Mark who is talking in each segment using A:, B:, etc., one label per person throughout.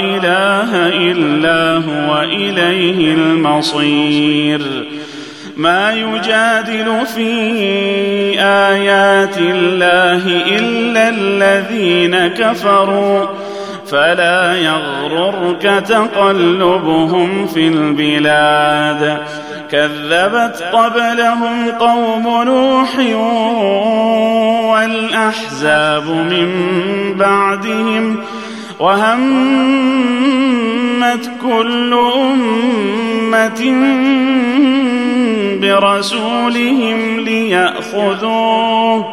A: اله الا هو اليه المصير ما يجادل في ايات الله الا الذين كفروا فلا يغررك تقلبهم في البلاد كذبت قبلهم قوم نوح والاحزاب من بعدهم وهمت كل أمة برسولهم ليأخذوه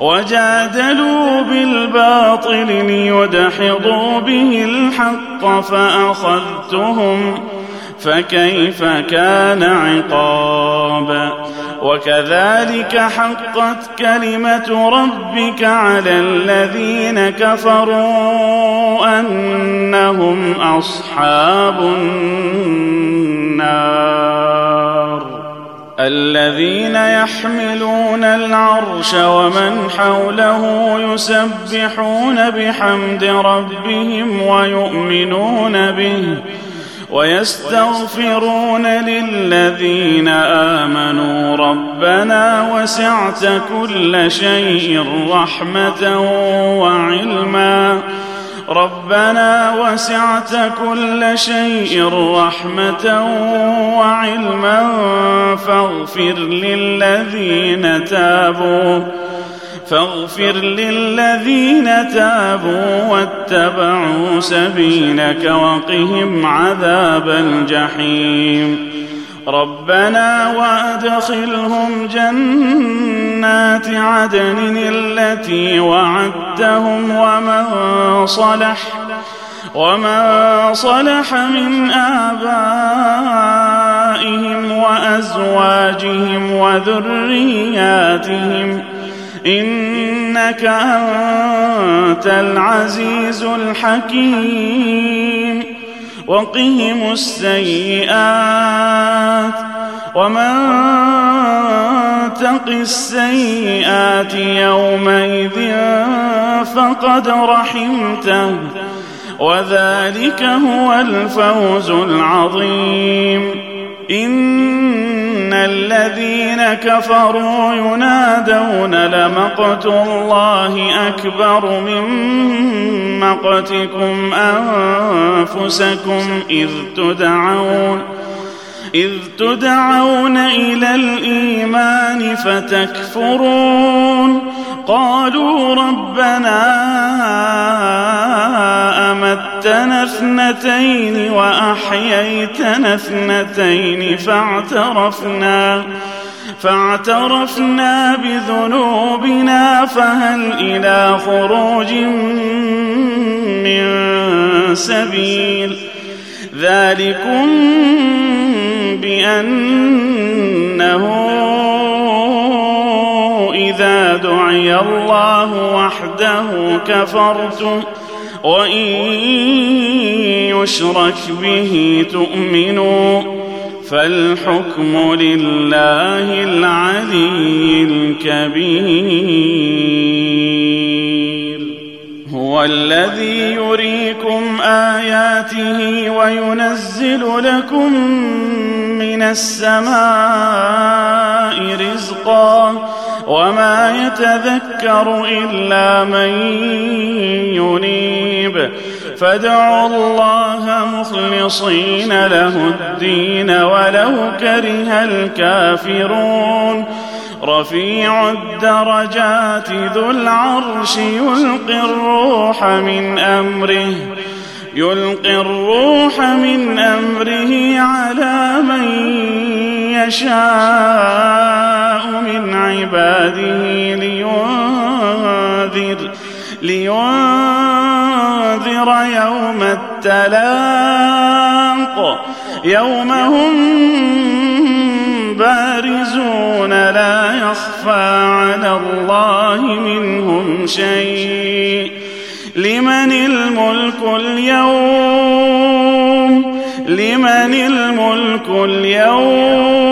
A: وجادلوا بالباطل ليدحضوا به الحق فأخذتهم فكيف كان عقاب وكذلك حقت كلمه ربك على الذين كفروا انهم اصحاب النار الذين يحملون العرش ومن حوله يسبحون بحمد ربهم ويؤمنون به ويستغفرون للذين امنوا ربنا وسعت كل شيء رحمه وعلما ربنا وسعت كل شيء رحمه وعلما فاغفر للذين تابوا فاغفر للذين تابوا واتبعوا سبيلك وقهم عذاب الجحيم ربنا وادخلهم جنات عدن التي وعدتهم ومن صلح ومن صلح من آبائهم وأزواجهم وذرياتهم انك انت العزيز الحكيم وقهم السيئات ومن تق السيئات يومئذ فقد رحمته وذلك هو الفوز العظيم إن الذين كفروا ينادون لمقت الله أكبر من مقتكم أنفسكم إذ تدعون إذ تدعون إلى الإيمان فتكفرون قالوا ربنا أمتنا اثنتين وأحييتنا اثنتين فاعترفنا فاعترفنا بذنوبنا فهل إلى خروج من سبيل ذلكم بأن وعي الله وحده كفرتم وإن يشرك به تؤمنوا فالحكم لله العلي الكبير هو الذي يريكم آياته وينزل لكم من السماء رزقاً وما يتذكر إلا من ينيب فادعوا الله مخلصين له الدين ولو كره الكافرون رفيع الدرجات ذو العرش يلقي الروح من امره يلقي الروح من امره على من يشاء من عباده لينذر لينذر يوم التلاق يوم هم بارزون لا يخفى على الله منهم شيء لمن الملك اليوم لمن الملك اليوم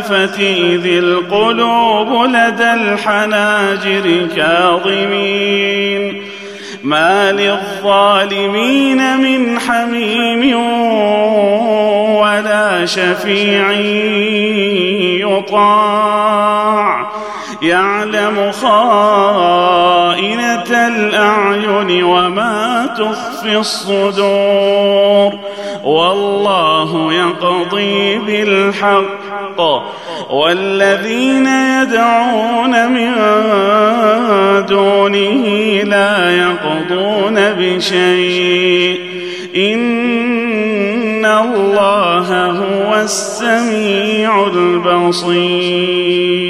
A: الآزفة إذ القلوب لدى الحناجر كاظمين ما للظالمين من حميم ولا شفيع يطاع يعلم خائنة الأعين وما تخفي في الصدور والله يقضي بالحق والذين يدعون من دونه لا يقضون بشيء ان الله هو السميع البصير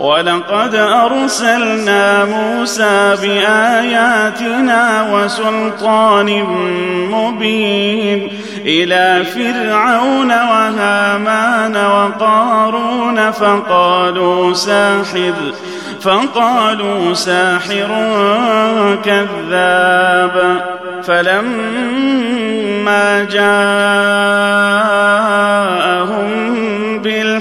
A: ولقد أرسلنا موسى بآياتنا وسلطان مبين إلى فرعون وهامان وقارون فقالوا ساحر فقالوا ساحر كذاب فلما جاء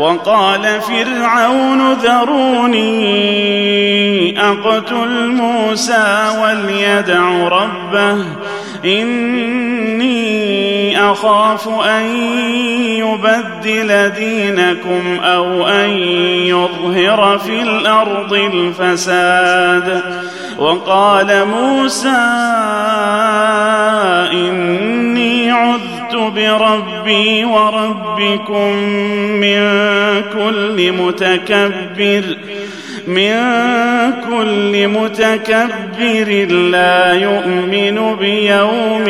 A: وقال فرعون ذروني اقتل موسى وليدع ربه اني اخاف ان يبدل دينكم او ان يظهر في الارض الفساد وقال موسى اني عذت آمنت بربي وربكم من كل متكبر من كل متكبر لا يؤمن بيوم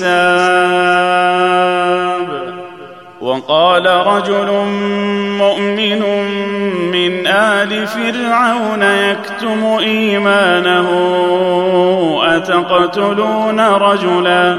A: الحساب وقال رجل مؤمن من آل فرعون يكتم إيمانه أتقتلون رجلاً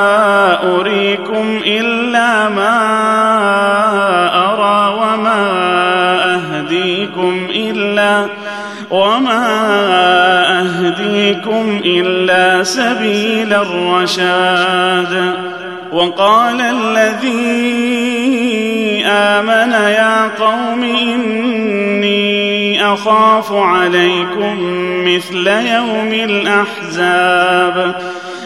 A: أريكم إلا ما أرى وما أهديكم إلا وما أهديكم إلا سبيل الرشاد وقال الذي آمن يا قوم إني أخاف عليكم مثل يوم الأحزاب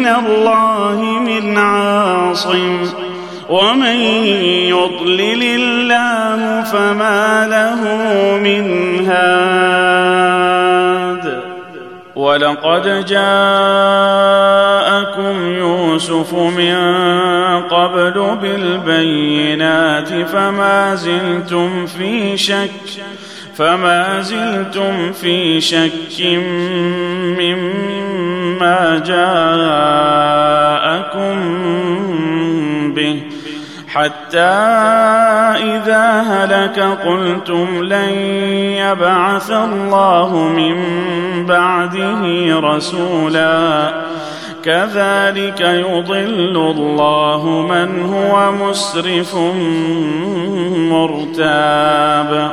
A: من الله من عاصم ومن يضلل الله فما له من هاد ولقد جاءكم يوسف من قبل بالبينات فما زلتم في شك فما زلتم في شك مما جاءكم به حتى اذا هلك قلتم لن يبعث الله من بعده رسولا كذلك يضل الله من هو مسرف مرتاب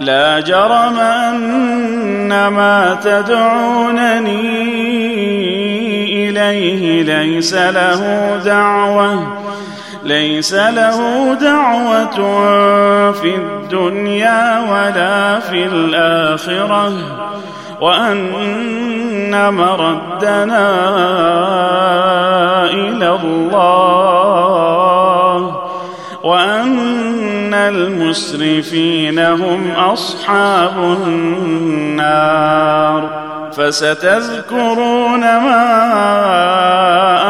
A: لا جرم ان ما تدعونني اليه ليس له دعوه ليس له دعوه في الدنيا ولا في الاخره وان مردنا الى الله وان المسرفين هم اصحاب النار فستذكرون ما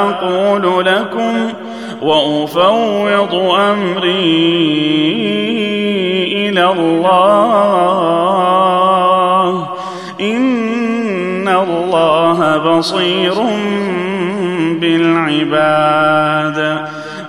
A: اقول لكم وافوض امري الى الله ان الله بصير بالعباد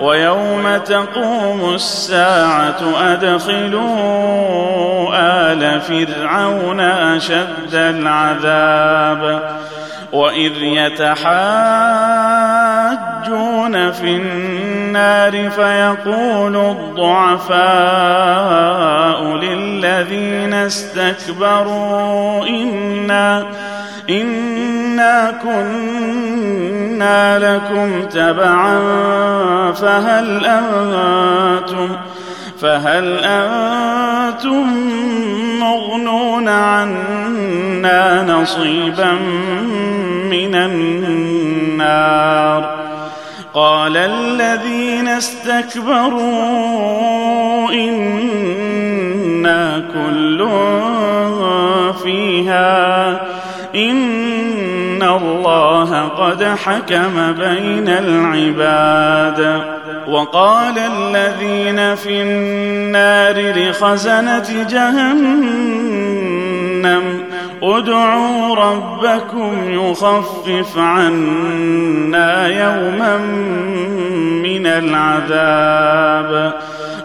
A: ويوم تقوم الساعة أدخلوا آل فرعون أشد العذاب وإذ يتحاجون في النار فيقول الضعفاء للذين استكبروا إنا إنا كنا لكم تبعا فهل أنتم فهل أنتم مغنون عنا نصيبا من النار قال الذين استكبروا إنا كل فيها إن الله قد حكم بين العباد وقال الذين في النار لخزنه جهنم ادعوا ربكم يخفف عنا يوما من العذاب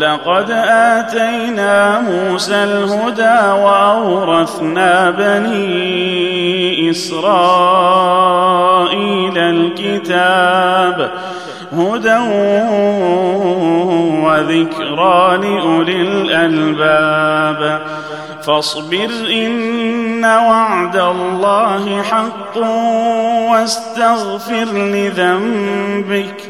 A: ولقد اتينا موسى الهدى واورثنا بني اسرائيل الكتاب هدى وذكرى لاولي الالباب فاصبر ان وعد الله حق واستغفر لذنبك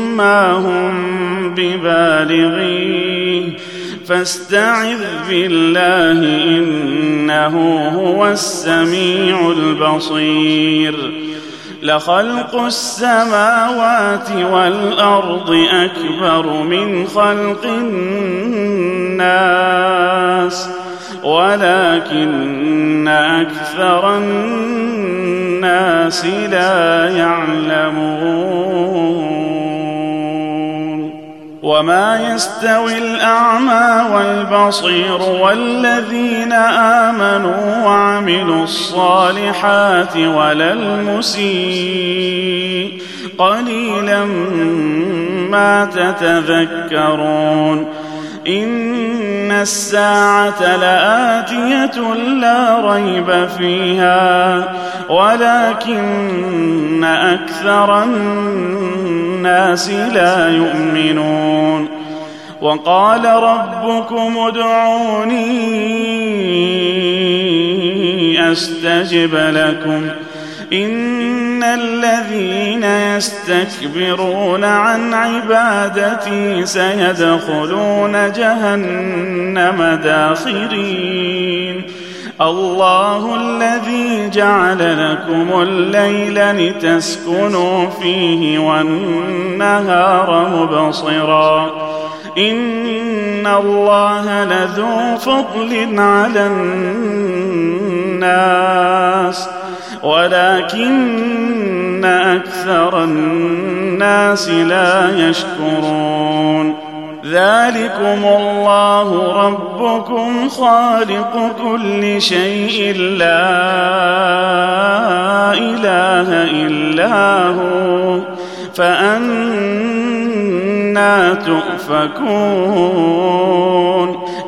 A: ما هم ببالغين فاستعذ بالله انه هو السميع البصير لخلق السماوات والارض اكبر من خلق الناس ولكن اكثر الناس لا يعلمون وما يستوي الاعمى والبصير والذين امنوا وعملوا الصالحات ولا المسيء قليلا ما تتذكرون إن الساعة لآتية لا ريب فيها ولكن أكثر الناس لا يؤمنون وقال ربكم ادعوني أستجب لكم ۖ إن الذين يستكبرون عن عبادتي سيدخلون جهنم داخرين الله الذي جعل لكم الليل لتسكنوا فيه والنهار مبصرا إن الله لذو فضل على الناس ۖ ولكن أكثر الناس لا يشكرون ذلكم الله ربكم خالق كل شيء لا إله إلا هو فأنا تؤفكون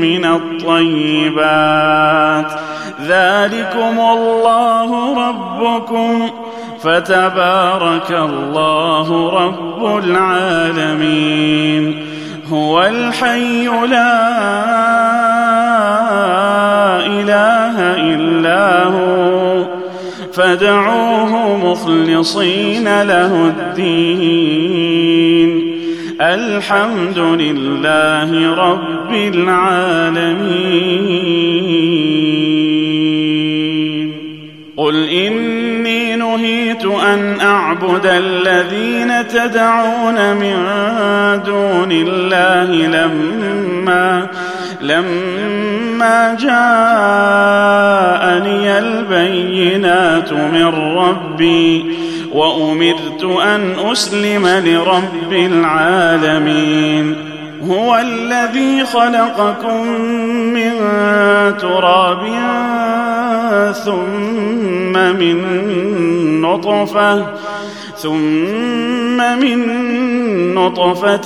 A: من الطيبات ذلكم الله ربكم فتبارك الله رب العالمين هو الحي لا اله الا هو فادعوه مخلصين له الدين الحمد لله رب العالمين قل اني نهيت ان اعبد الذين تدعون من دون الله لما لما جاءني البينات من ربي وامرت ان اسلم لرب العالمين هو الذي خلقكم من تراب ثم من نطفه ثم من نطفة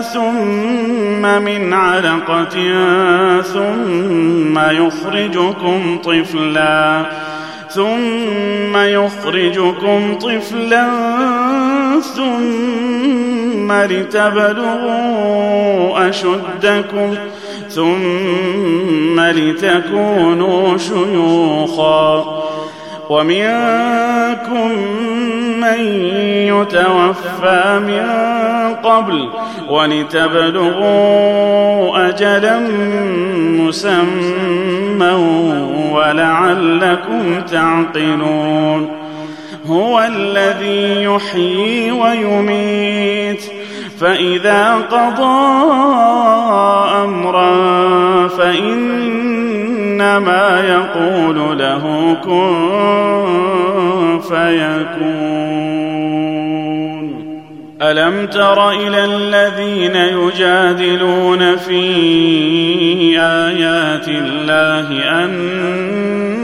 A: ثم من علقة ثم يخرجكم طفلاً ثم يخرجكم طفلا ثم لتبلغوا أشدكم ثم لتكونوا شيوخا ومنكم من يتوفى من قبل ولتبلغوا أجلا مسمى ولعلكم تعقلون هو الذي يحيي ويميت فإذا قضى أمرا فإن إنما يقول له كن فيكون ألم تر إلى الذين يجادلون في آيات الله أن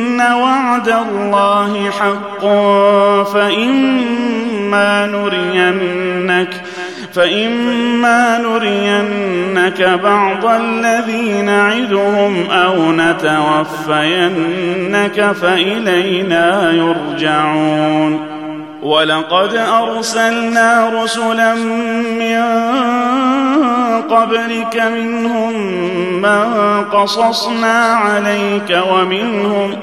A: إن وعد الله حق فإما نرينك فإما نرينك بعض الذي نعدهم أو نتوفينك فإلينا يرجعون ولقد أرسلنا رسلا من قبلك منهم من قصصنا عليك ومنهم من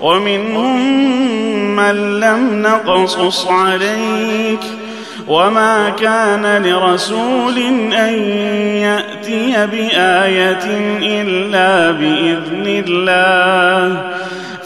A: ومنهم من لم نقصص عليك وما كان لرسول ان ياتي بايه الا باذن الله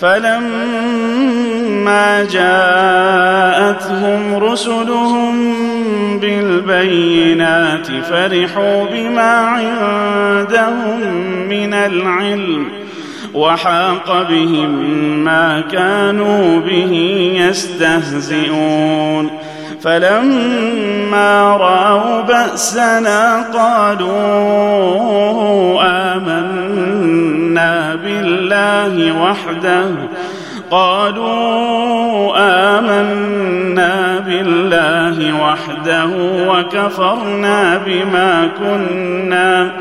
A: فلما جاءتهم رسلهم بالبينات فرحوا بما عندهم من العلم وحاق بهم ما كانوا به يستهزئون فلما راوا باسنا قالوا امنا آمنا بالله وحده قالوا آمنا بالله وحده وكفرنا بما كنا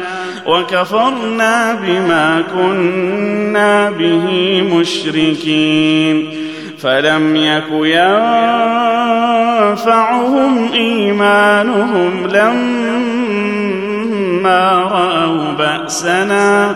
A: وكفرنا بما كنا به مشركين فلم يك ينفعهم إيمانهم لما رأوا بأسنا